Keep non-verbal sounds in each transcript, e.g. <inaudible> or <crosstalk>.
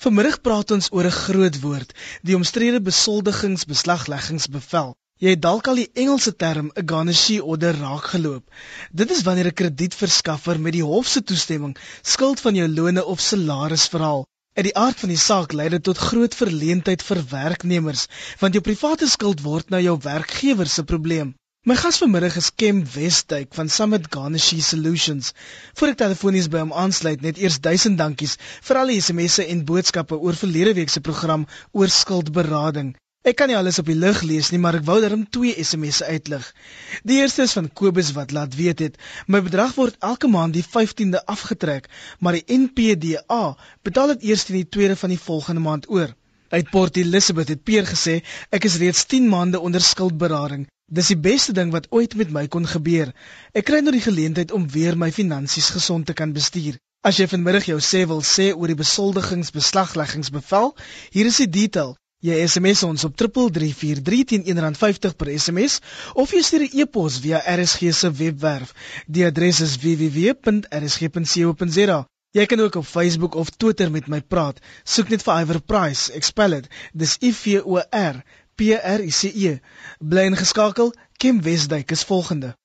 Vanmiddag praat ons oor 'n groot woord, die omstrede besoldigingsbeslagleggingsbevel. Jy het dalk al die Engelse term 'n garnishee order raakgeloop. Dit is wanneer 'n kredietverskaffer met die hof se toestemming skuld van jou lone of salaris verhaal. In die aard van die saak lei dit tot groot verleentheid vir werknemers, want jou private skuld word nou jou werkgewer se probleem. My gas vanmiddag is Kem Westdyk van Summit Garnishee Solutions. Voor ek telefonies by hom aansluit, net eers duisend dankies vir al die SMS'e en boodskappe oor verlede week se program oor skuldberading. Ek kan nie alles op die lig lees nie, maar ek wou darm twee SMS'e uitlig. Die eerste is van Kobus wat laat weet het, my bedrag word elke maand die 15de afgetrek, maar die NPDA betaal dit eers in die tweede van die volgende maand oor. Uit Port Elizabeth het Peer gesê, ek is reeds 10 maande onder skuldberading. Dis die beste ding wat ooit met my kon gebeur. Ek kry nou die geleentheid om weer my finansies gesond te kan bestuur. As jy vanmiddag jou sê wil sê oor die besoldigingsbeslagleggingsbevel, hier is die detail. Jy SMS ons op 3343 teen R1.50 per SMS of jy stuur 'n e-pos via RSG se webwerf. Die adres is www.rsg.co.za. Jy kan ook op Facebook of Twitter met my praat. Soek net vir Iver Price. Ek spel dit. Dis I V O R P R I C E. Bly ingeskakel. Kim Wesduik is volgende.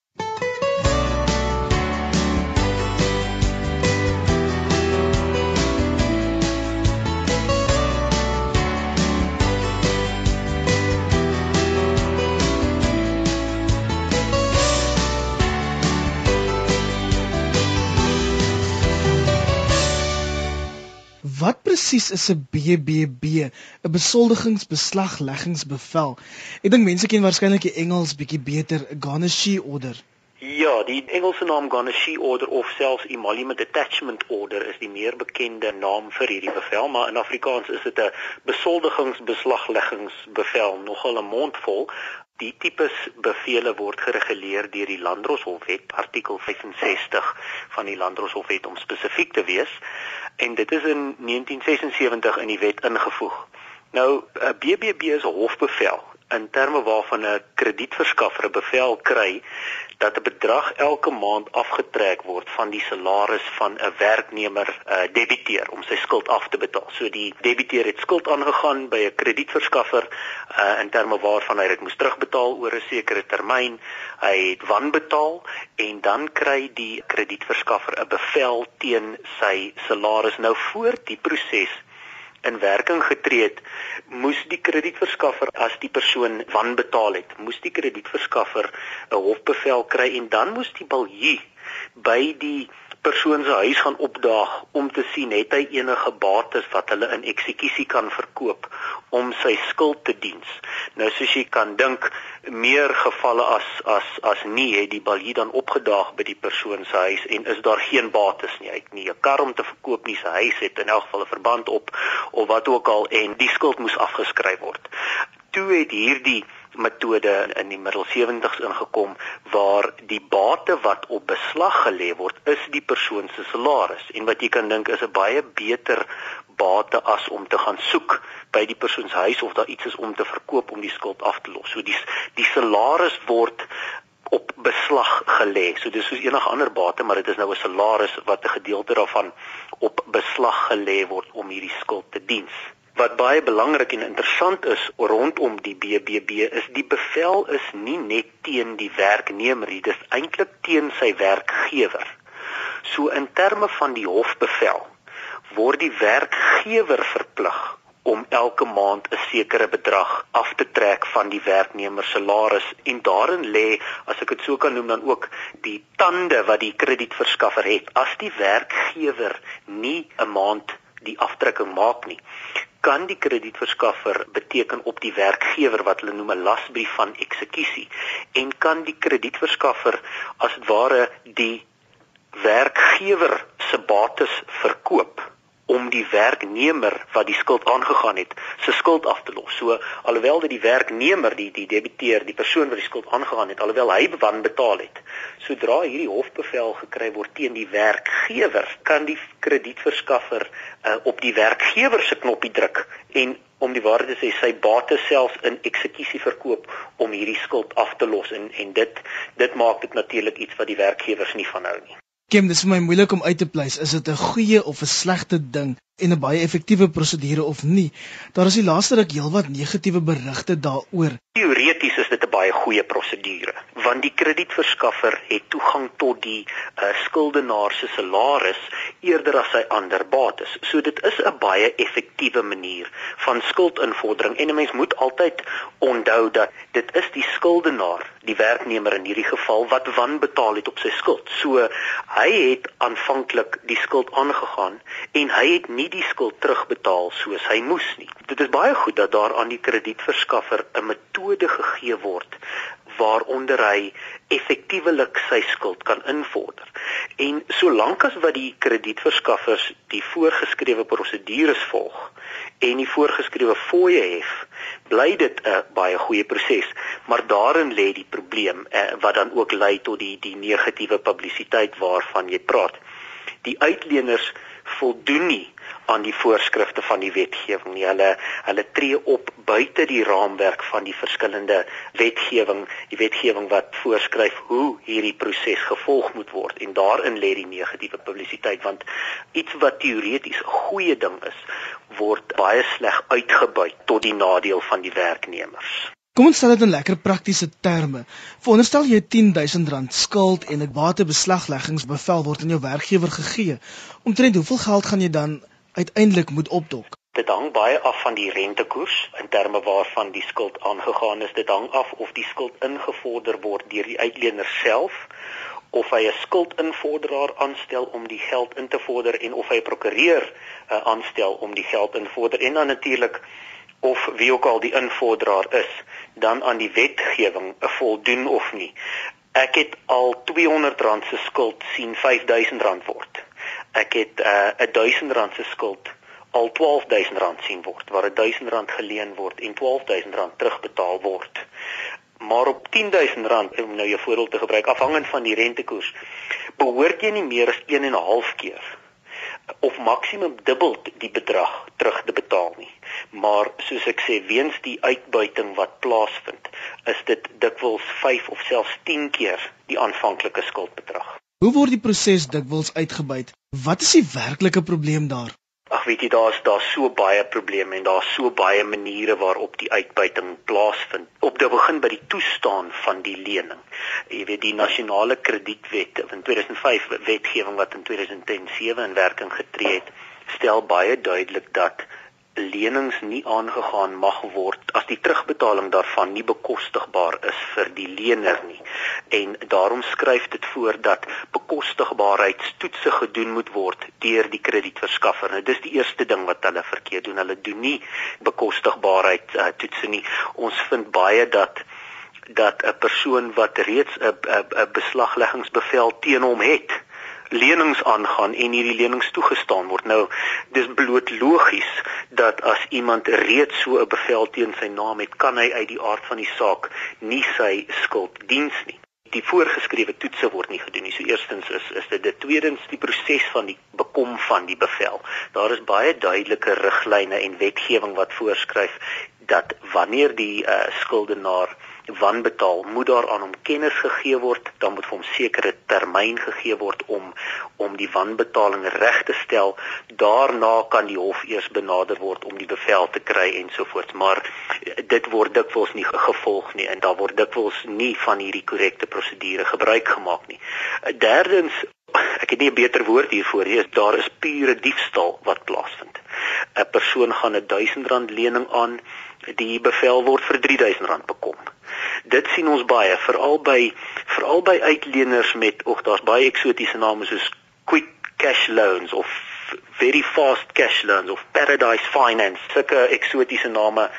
Presies is 'n BBB, 'n besoldigingsbeslagleggingsbevel? Ek dink mense ken waarskynlik die Engels bietjie beter, garnishee order. Ja, die Engelse naam garnishee order of selfs emolument attachment order is die meer bekende naam vir hierdie bevel, maar in Afrikaans is dit 'n besoldigingsbeslagleggingsbevel, nogal 'n mondvol. Die tipes bevele word gereguleer deur die Landdroshof-wet, artikel 65 van die Landdroshof-wet om spesifiek te wees en dit is in 1976 in die wet ingevoeg. Nou 'n BBB is 'n hofbevel in terme waarvan 'n kredietverskaffer 'n bevel kry dat 'n bedrag elke maand afgetrek word van die salaris van 'n werknemer uh, debiteer om sy skuld af te betaal. So die debiteer het skuld aangegaan by 'n kredietverskaffer uh, in terme waarvan hy dit moes terugbetaal oor 'n sekere termyn. Hy het wanbetaal en dan kry die kredietverskaffer 'n bevel teen sy salaris nou voor die proses in werking getree het, moes die kredietverskaffer as die persoon wanbetaal het, moes die kredietverskaffer 'n hofbevel kry en dan moes die baljie by die persoon se huis gaan opdaag om te sien het hy enige bates wat hulle in eksekusie kan verkoop om sy skuld te diens. Nou soos jy kan dink, meer gevalle as as as nie het die balie dan opgedaag by die persoon se huis en is daar geen bates nie. Hy het nie 'n kar om te verkoop nie, sy huis het in elk geval 'n verband op of wat ook al en die skuld moes afgeskryf word. Toe het hierdie metode in die middel 70s ingekom waar die bate wat op beslag gelê word is die persoon se salaris en wat jy kan dink is 'n baie beter bate as om te gaan soek by die persoon se huis of daar iets is om te verkoop om die skuld af te los. So die die salaris word op beslag gelê. So dis soos enige ander bate, maar dit is nou 'n salaris wat 'n gedeelte daarvan op beslag gelê word om hierdie skuld te diens. Wat baie belangrik en interessant is rondom die BBB is die bevel is nie net teen die werknemer nie, dis eintlik teen sy werkgewer. So in terme van die hofbevel word die werkgewer verplig om elke maand 'n sekere bedrag af te trek van die werknemer se salaris en daarin lê as ek dit so kan noem dan ook die tande wat die kredietverskaffer het as die werkgewer nie 'n maand die aftrekking maak nie kan die kredietverskaffer beteken op die werkgewer wat hulle noem 'n lasbrief van eksekusie en kan die kredietverskaffer as ware die werkgewer se bates verkoop om die werknemer wat die skuld aangegaan het, se skuld af te los. So alhoewel dit die werknemer die die debiteer, die persoon wat die skuld aangegaan het, alhoewel hy bewan betaal het, sodra hierdie hofbevel gekry word teen die werkgewer, kan die kredietverskaffer uh, op die werkgewer se knoppie druk en om die waarheid te sê sy bates selfs in eksekusie verkoop om hierdie skuld af te los en en dit dit maak dit natuurlik iets wat die werkgewers nie van hou nie. Kim, dis vir my moeilik om uit te pleis, is dit 'n goeie of 'n slegte ding en 'n baie effektiewe prosedure of nie. Daar is die laaste ruk heelwat negatiewe berigte daaroor. Teoreties is dit 'n baie goeie prosedure, want die kredietverskaffer het toegang tot die uh, skuldenaar se salaris eerder as sy ander bates. So dit is 'n baie effektiewe manier van skuldinvordering en 'n mens moet altyd onthou dat dit is die skuldenaar, die werknemer in hierdie geval wat wanbetaal het op sy skuld. So hy het aanvanklik die skuld aangegaan en hy het nie die skuld terugbetaal soos hy moes nie. Dit is baie goed dat daar aan die kredietverskaffer 'n metode gegee word waaronder hy effektiewelik sy skuld kan invorder. En solank as wat die kredietverskaffers die voorgeskrewe prosedures volg en die voorgeskrewe fooie hef, bly dit 'n baie goeie proses, maar daarin lê die probleem eh, wat dan ook lei tot die die negatiewe publisiteit waarvan jy praat. Die uitleners voldoen nie aan die voorskrifte van die wetgewing nie. Hulle hulle tree op buite die raamwerk van die verskillende wetgewing, die wetgewing wat voorskryf hoe hierdie proses gevolg moet word en daarin lê die negatiewe publisiteit want iets wat teoreties 'n goeie ding is, word baie sleg uitgebuit tot die nadeel van die werknemers. Kom ons stel dit in lekker praktiese terme. Veronderstel jy 10000 rand skuld en 'n batebeslagleggingsbevel word aan jou werkgewer gegee. Omtrent hoeveel geld gaan jy dan uiteindelik moet opdok? Dit hang baie af van die rentekoers in terme waarvan die skuld aangegaan is. Dit hang af of die skuld ingevorder word deur die uitlener self of hy 'n skuldinvorderaar aanstel om die geld in te vorder en of hy 'n prokureur uh, aanstel om die geld in te vorder en dan natuurlik of wie ook al die invorderaar is, dan aan die wetgewing voldoen of nie. Ek het al R200 se skuld sien R5000 word ek het 'n uh, 1000 rand se skuld al 12000 rand sien word waar 1000 rand geleen word en 12000 rand terugbetaal word. Maar op 10000 rand om nou jou voorbeeld te gebruik afhangend van die rentekoers behoort jy nie meer as 1 en 'n half keer of maksimum dubbel die bedrag terug te betaal nie. Maar soos ek sê weens die uitbuiting wat plaasvind is dit dikwels 5 of selfs 10 keer die aanvanklike skuldbedrag. Hoe word die proses dikwels uitgebuit? Wat is die werklike probleem daar? Ag weet jy daar's daar's so baie probleme en daar's so baie maniere waarop die uitbuiting plaasvind. Op die begin by die toestaan van die lening. Jy weet die nasionale kredietwet in 2005 wetgewing wat in 2007 in werking getree het, stel baie duidelik dat lenings nie aangegaan mag word as die terugbetaling daarvan nie bekostigbaar is vir die lener nie. En daarom skryf dit voor dat bekostigbaarheidstoetse gedoen moet word deur die kredietverskaffer. Nou dis die eerste ding wat hulle verkeerd doen. Hulle doen nie bekostigbaarheid uh, toetse nie. Ons vind baie dat dat 'n persoon wat reeds 'n beslagleggingsbevel teen hom het, lenings aangaan en hierdie lenings toegestaan word. Nou, dis bloot logies dat as iemand reeds so 'n bevel teen sy naam het, kan hy uit die aard van die saak nie sy skuld diens nie. Die voorgeskrewe toetse word nie gedoen nie. So eerstens is is dit dit tweedens die proses van die bekom van die bevel. Daar is baie duidelike riglyne en wetgewing wat voorskryf dat wanneer die uh, skuldenaar wanbetaal, moet daar aan hom kennis gegee word, dan moet vir hom sekere termyn gegee word om om die wanbetaling reg te stel. Daarna kan die hof eers benader word om die bevel te kry ensovoorts, maar dit word dikwels nie gevolg nie en daar word dikwels nie van hierdie korrekte prosedure gebruik gemaak nie. Derdens Ek het nie 'n beter woord hiervoor nie. Daar is pure diefstal wat plaasvind. 'n Persoon gaan 'n R1000 lening aan, die bevel word vir R3000 bekom dit sien ons baie veral by veral by uitleners met of daar's baie eksotiese name soos quick cash loans of very fast cash loans of paradise finance sulke eksotiese name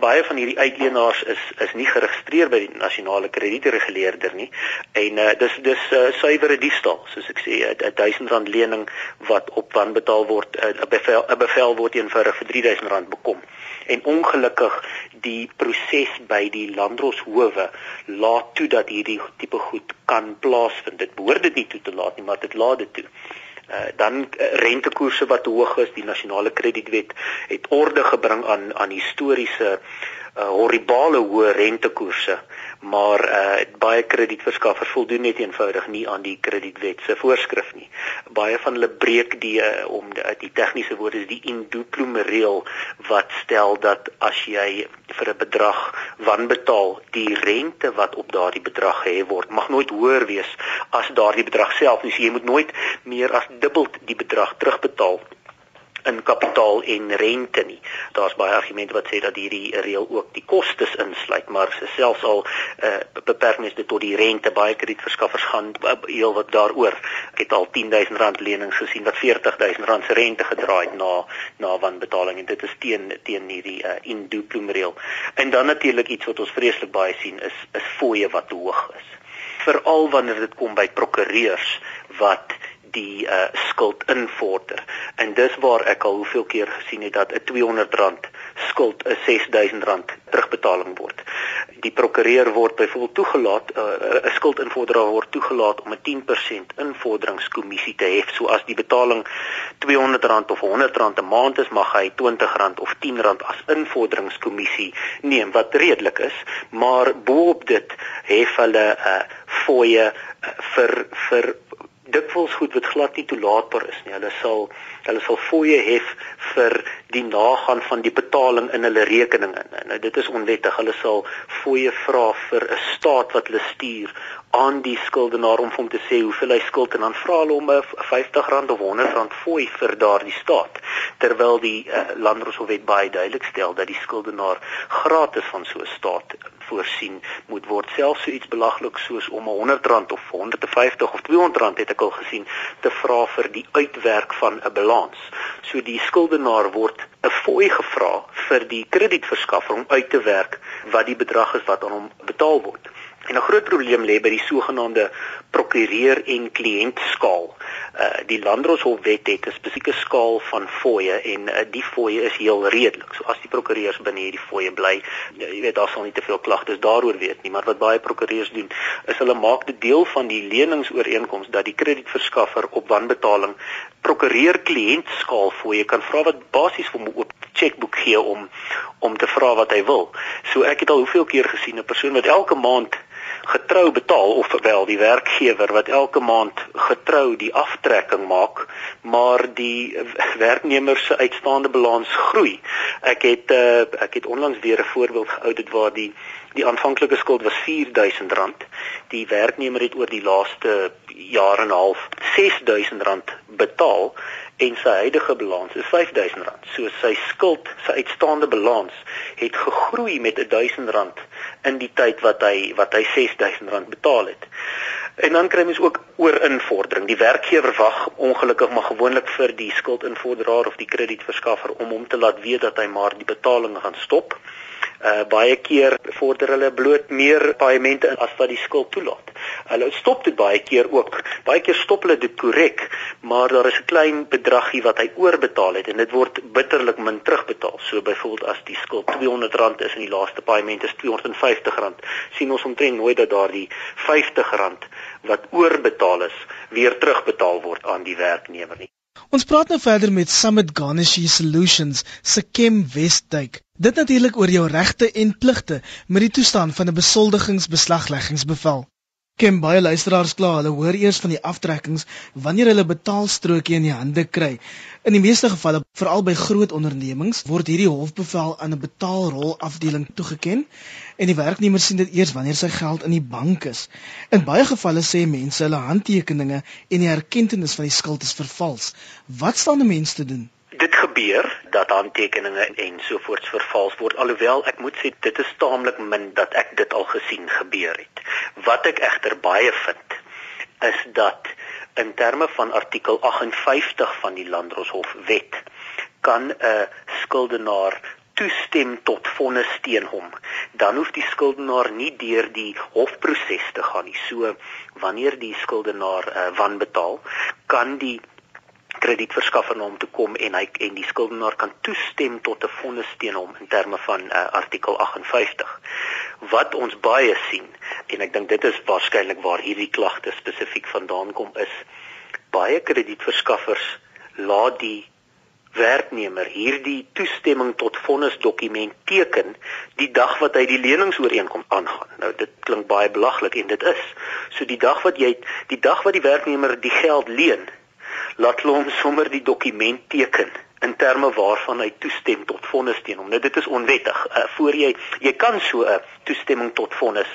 baie van hierdie uitlenaars is is nie geregistreer by die nasionale kredietreguleerder nie. En uh, dis dis uh, suiwere diefstal soos ek sê 'n R1000 lening wat op wan betaal word 'n uh, bevel 'n bevel word eenvoudig vir R3000 bekom. En ongelukkig die proses by die landdroshowe laat toe dat hierdie tipe goed kan plaasvind. Dit behoort dit nie toe te laat nie maar dit laat dit toe Uh, dan uh, rentekoerse wat hoog is die nasionale kredietwet het orde gebring aan aan historiese uh, horribale hoë rentekoerse maar uh baie kredietverskaffers voldoen net eenvoudig nie aan die kredietwet se voorskrif nie. Baie van hulle breek die uh, om die, die tegniese woord is die induplume reël wat stel dat as jy vir 'n bedrag wanbetaal, die rente wat op daardie bedrag gehef word, mag nooit hoër wees as daardie bedrag self. Dus jy moet nooit meer as dubbel die bedrag terugbetaal in kapitaal en rente nie. Daar's baie argumente wat sê dat hierdie reël ook die kostes insluit, maar selfs al uh, beperk mens dit tot die rente, baie kredietverskaffers gaan uh, heel wat daaroor. Ek het al 10000 rand lenings gesien wat 40000 rand se rente gedraai het na na wanbetaling en dit is teen teen hierdie uh, induplume reël. En dan natuurlik iets wat ons vreeslik baie sien is is fooie wat hoog is. Veral wanneer dit kom by prokureurs wat die uh, skuld invorder. En dis waar ek al hoeveel keer gesien het dat 'n R200 skuld 'n R6000 terugbetaling word. Die prokureur word byvoorbeeld toegelaat 'n uh, skuldinvorderaar word toegelaat om 'n 10% invorderingskommissie te hef. So as die betaling R200 of R100 'n maand is, mag hy R20 of R10 as invorderingskommissie neem wat redelik is, maar boop dit hef hulle 'n uh, fooie uh, vir vir dikwels goed wat glad nie toelaatbaar is nie. Hulle sal hulle sal fooie hef vir die nagaan van die betaling in hulle rekening in. Nou dit is onwettig. Hulle sal fooie vra vir 'n staat wat hulle stuur aan die skuldenaar om hom te sê hoeveel hy skuld en dan vra hulle hom 'n R50 of R100 fooi vir daardie staat terwyl die uh, landroswet baie duidelik stel dat die skuldenaar gratis van so 'n staat voorsien moet word. Selfs so iets belaglik soos om 'n R100 of 150 of R200 het ek al gesien te vra vir die uitwerk van 'n balans. So die skuldenaar word 'n fooi gevra vir die kredietverskaffer om uit te werk wat die bedrag is wat aan hom betaal word En 'n groot probleem lê by die sogenaamde prokureur en kliënt skaal. Uh die Landdroshof-wet het 'n spesifieke skaal van fooie en uh, die fooie is heel redelik. So as die prokureurs binne hierdie fooie bly, uh, jy weet daar sal nie te veel klagtes daaroor weet nie, maar wat baie prokureurs doen, is hulle maak dit deel van die leningsooreenkoms dat die kredietverskaffer op wanbetaling prokureur kliënt skaal fooie kan vra wat basies vir 'n oop chequeboek gee om om te vra wat hy wil. So ek het al hoeveel keer gesien 'n persoon wat elke maand getrou betaal of wel die werkgewer wat elke maand getrou die aftrekking maak maar die werknemer se uitstaande balans groei. Ek het uh, ek het onlangs weer 'n voorbeeld geoudit waar die die aanvanklike skuld was R4000. Die werknemer het oor die laaste jaar en 'n half R6000 betaal en sy huidige balans is R5000. So sy skuld, sy uitstaande balans het gegroei met R1000 in die tyd wat hy wat hy R6000 betaal het. En dan kry mens ook oor invordering. Die werkgewer wag ongelukkig maar gewoonlik vir die skuldinvorderaar of die kredietverskaffer om hom te laat weet dat hy maar die betaling gaan stop. Uh baie keer vorder hulle bloot meer paemente as wat die skuld toelaat. Hulle stop dit baie keer ook. Baie keer stop hulle dit korrek, maar daar is 'n klein bedragie wat hy oorbetaal het en dit word bitterlik min terugbetaal. So byvoorbeeld as die skuld R200 is en die laaste paement is R250, sien ons omtrent nooit dat daardie R50 wat oorbetaal is, weer terugbetaal word aan die werknemer nie. Ons praat nou verder met Summit Garnishi Solutions se Kem Westduik. Dit natuurlik oor jou regte en pligte met die toestand van 'n besoldigingsbeslagleggingsbevel. Ken baie luisteraars kla, hulle hoor eers van die aftrekkings wanneer hulle betaalstrokie in die hande kry. In die meeste gevalle, veral by groot ondernemings, word hierdie hofbevel aan 'n betaalrol afdeling toegeken en die werknemer sien dit eers wanneer sy geld in die bank is. In baie gevalle sê mense hulle handtekeninge en die erkenning van die skuld is vervals. Wat staan 'n mens te doen? Dit gebeur dat handtekeninge en sovoorts vervals word alhoewel ek moet sê dit is taamlik min dat ek dit al gesien gebeur het. Wat ek egter baie vind is dat in terme van artikel 58 van die Landdroshof wet kan 'n skuldenaar toestem tot vonnis teen hom. Dan hoef die skuldenaar nie deur die hofproses te gaan nie. So wanneer die skuldenaar uh, wanbetaal kan die kredietverskaffer na hom toe kom en hy en die skuldenaar kan toestem tot 'n vonnis teen hom in terme van uh, artikel 58. Wat ons baie sien en ek dink dit is waarskynlik waar hierdie klagte spesifiek vandaan kom is baie kredietverskaffers laat die werknemer hierdie toestemming tot vonnisdokument teken die dag wat hy die leningsooreenkoms aangaan. Nou dit klink baie belaglik en dit is. So die dag wat jy die dag wat die werknemer die geld leen, laat hom sommer die dokument teken in terme waarvan hy toestem tot vonnis teen hom. Nou dit is onwettig. Uh, voor jy jy kan so 'n uh, toestemming tot vonnis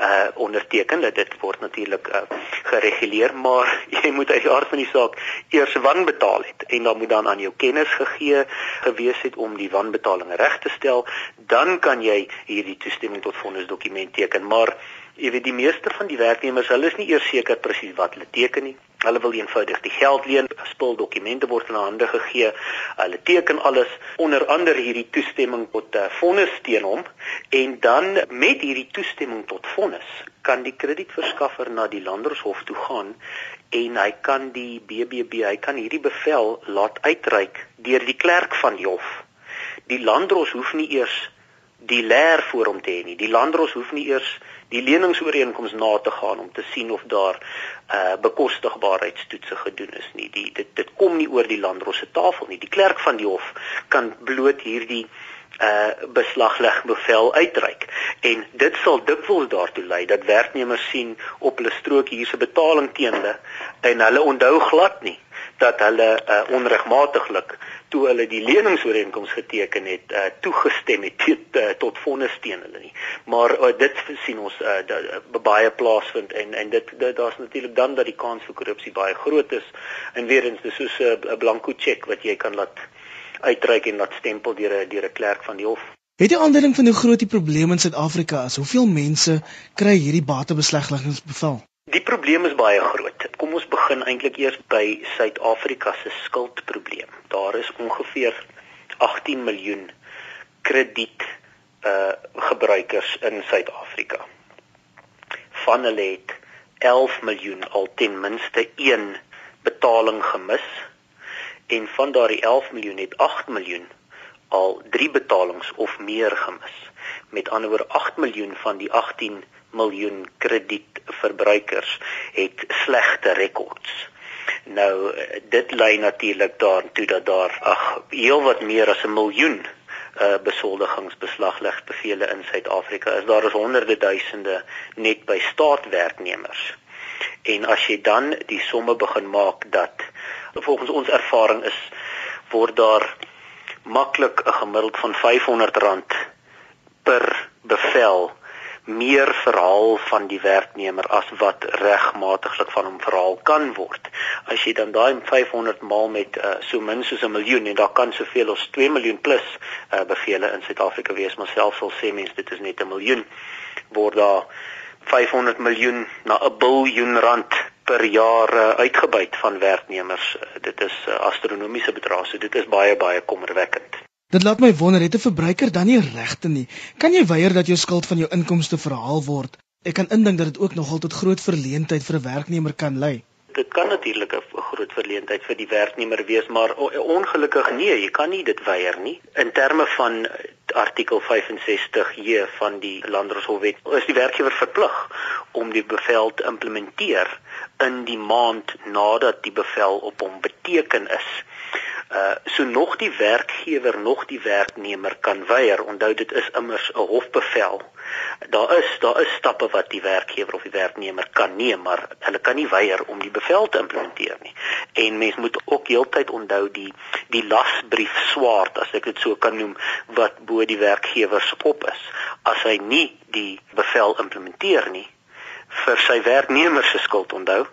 uh onderteken. Dit word natuurlik uh, gereguleer, maar <laughs> jy moet uit die aard van die saak eers wanbetaal het en dan moet dan aan jou kennis gegee gewees het om die wanbetaling reg te stel, dan kan jy hierdie toestemming tot vonnis dokument teken. Maar jy weet die meeste van die werknemers, hulle is nie eers seker presies wat hulle teken nie. Hulle wil eenvoudig die geld leen, spul dokumente word in hande gegee. Hulle teken alles onder andere hierdie toestemming tot uh, vonnis teen hom en dan met hierdie toestemming tot vonnis kan die kredietverskaffer na die landershof toe gaan en hy kan die BBB, hy kan hierdie bevel laat uitreik deur die klerk van die hof. Die landdros hoef nie eers die leer voor hom te hê nie. Die landdros hoef nie eers die leningsooreenkoms na te gaan om te sien of daar uh bekostigbaarheidstoetse gedoen is nie. Die dit dit kom nie oor die landdros se tafel nie. Die klerk van die hof kan bloot hierdie uh beslagleg bevel uitreik en dit sal dikwels daartoe lei dat werknemers sien op hulle strook hierse betaling teen hulle en hulle onthou glad nie dat hulle uh, onregmatiglik toe hulle die leningsooreenkoms geteken het uh, toegestem het tot, uh, tot vonnis teen hulle nie maar uh, dit sien ons uh, da, uh, baie plaasvind en en dit, daar's natuurlik dan dat die kans vir korrupsie baie groot is en weer eens dis soos 'n uh, blanko cheque wat jy kan laat uitreik en laat stempel deur 'n deur 'n klerk van die hof Het jy aanduiding van hoe groot die probleem in Suid-Afrika is? Hoeveel mense kry hierdie batebesleggingsbevel? Die probleem is baie groot. Kom ons begin eintlik eers by Suid-Afrika se skuldprobleem. Daar is ongeveer 18 miljoen krediet uh gebruikers in Suid-Afrika. Van hulle het 11 miljoen al ten minste een betaling gemis en van daardie 11 miljoen het 8 miljoen al 3 betalings of meer gemis. Met ander woorde 8 miljoen van die 18 miljoen kredietverbruikers het slegte rekords. Nou dit lei natuurlik daartoe dat daar ag heelwat meer as 'n miljoen uh besoldigingsbeslaglegbevele in Suid-Afrika is. Daar is honderde duisende net by staatwerknemers. En as jy dan die somme begin maak dat volgens ons ervaring is word daar maklik 'n gemiddeld van R500 per bevel meer verhaal van die werknemer as wat regmatiglik van hom verhaal kan word. As jy dan daai 500 maal met uh, so min soos 'n miljoen en daar kan soveel as 2 miljoen plus uh, bevele in Suid-Afrika wees, maar selfs al sê mense dit is net 'n miljoen, word daar 500 miljoen na 'n biljoen rand per jaar uh, uitgebuit van werknemers. Dit is uh, astronomiese bedrae, so dit is baie baie kommerwekkend. Dit laat my wonder, het 'n verbruiker dan nie regte nie? Kan jy weier dat jou skuld van jou inkomste verhaal word? Ek kan indink dat dit ook nogal tot groot verleentheid vir 'n werknemer kan lei. Dit kan natuurlik 'n groot verleentheid vir die werknemer wees, maar ongelukkig nee, jy kan nie dit weier nie. In terme van artikel 65J van die Landdroshof-wet is die werkgewer verplig om die bevel te implementeer in die maand nadat die bevel op hom beteken is. Uh so nog die werkgewer nog die werknemer kan weier. Onthou dit is immers 'n hofbevel. Daar is daar is stappe wat die werkgewer of die werknemer kan neem, maar hulle kan nie weier om die bevel te implementeer nie. En mens moet ook heeltyd onthou die die lasbrief swaard as ek dit so kan noem wat bo die werkgewer se kop is. As hy nie die bevel implementeer nie vir sy werknemer se skuld onthou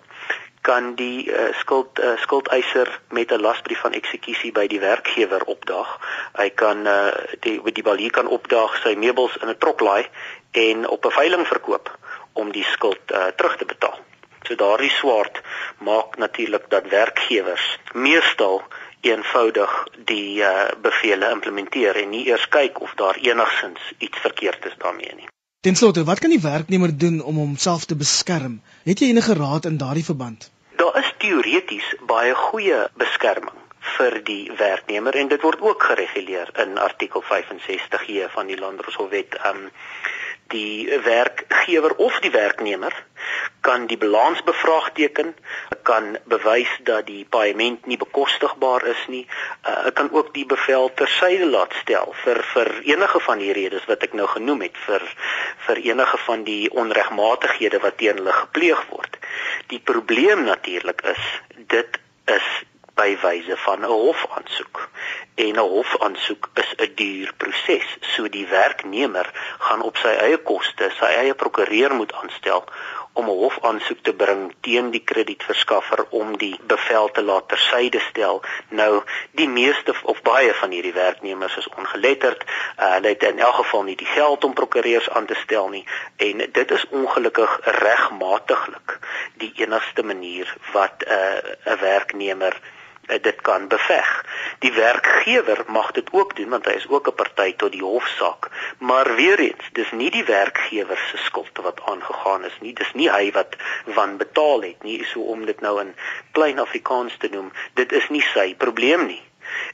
kan die uh, skuld uh, skuldeiser met 'n lasbrief van eksekusie by die werkgewer opdaag. Hy kan uh, die die balie kan opdaag sy meubels in 'n trok laai en op 'n veiling verkoop om die skuld uh, terug te betaal. So daardie swaard maak natuurlik dat werkgewers meestal eenvoudig die uh, bevele implementeer en nie eers kyk of daar enigsins iets verkeerd is daarmee nie. Ten slotte, wat kan die werknemer doen om homself te beskerm? Het jy enige raad in daardie verband? Teoreties baie goeie beskerming vir die werknemer en dit word ook gereguleer in artikel 65J van die Landroshof wet. Um die werkgewer of die werknemer kan die balans bevraagteken, kan bewys dat die paaiement nie bekostigbaar is nie. Uh kan ook die bevel tersyde laat stel vir vir enige van die redes wat ek nou genoem het vir vir enige van die onregmatighede wat teen hulle gepleeg word. Die probleem natuurlik is dit is by wyse van 'n hofaansoek. En 'n hofaansoek is 'n duur proses. So die werknemer gaan op sy eie koste sy eie prokureur moet aanstel om 'n hofaansoek te bring teen die kredietverskaffer om die bevel te laat tersyde stel. Nou, die meeste of baie van hierdie werknemers is ongeletterd. Uh, hulle het in elk geval nie die geld om prokureurs aan te stel nie en dit is ongelukkig regmatiglik die enigste manier wat 'n uh, 'n werknemer dit kan beveg. Die werkgewer mag dit ook doen want hy is ook 'n party tot die hofsaak. Maar weer eens, dis nie die werkgewer se skuld wat aangegaan is nie. Dis nie hy wat van betaal het nie, so om dit nou in klein Afrikaans te noem. Dit is nie sy probleem nie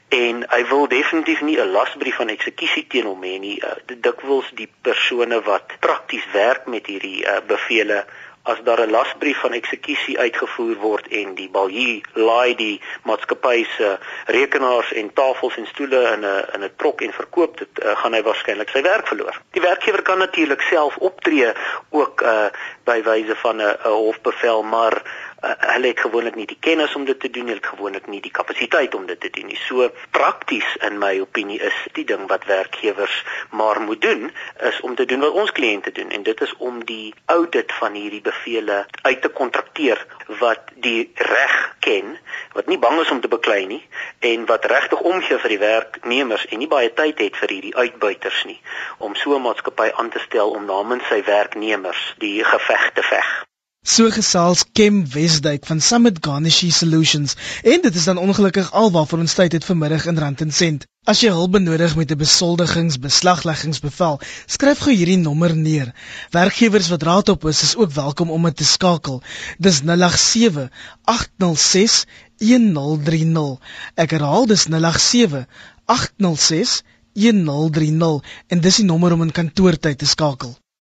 en hy wil definitief nie 'n lasbrief van eksekusie teen hom hê nie. Uh, dikwels die persone wat prakties werk met hierdie uh, bevele as daar 'n lasbrief van eksekusie uitgevoer word en die baljuw laai die maatskappy se rekenaars en tafels en stoele in 'n in 'n trok en verkoop dit uh, gaan hy waarskynlik sy werk verloor. Die werkgewer kan natuurlik self optree ook uh, by wyse van 'n hofbevel maar hulle het gewoonlik nie die kennis om dit te doen, hulle het gewoonlik nie die kapasiteit om dit te doen nie. So prakties in my opinie is die ding wat werkgewers maar moet doen is om te doen wat ons kliënte doen en dit is om die audit van hierdie bevele uit te kontrakteer wat die reg ken, wat nie bang is om te beklei nie en wat regtig omgee vir die werknemers en nie baie tyd het vir hierdie uitbuiters nie om so 'n maatskappy aan te stel om namens sy werknemers die geveg te veg. So gesels Kem Wesduik van Summit Garnishi Solutions en dit is dan ongelukkig alwaarvoor ons tyd het vanmiddag in Rand en Sent. As jy hulp benodig met 'n besoldigingsbeslagleggingsbevel, skryf gou hierdie nommer neer. Werkgewers wat raad op is, is ook welkom om dit te skakel. Dis 087 806 1030. Ek herhaal dis 087 806 1030 en dis die nommer om in kantoortyd te skakel.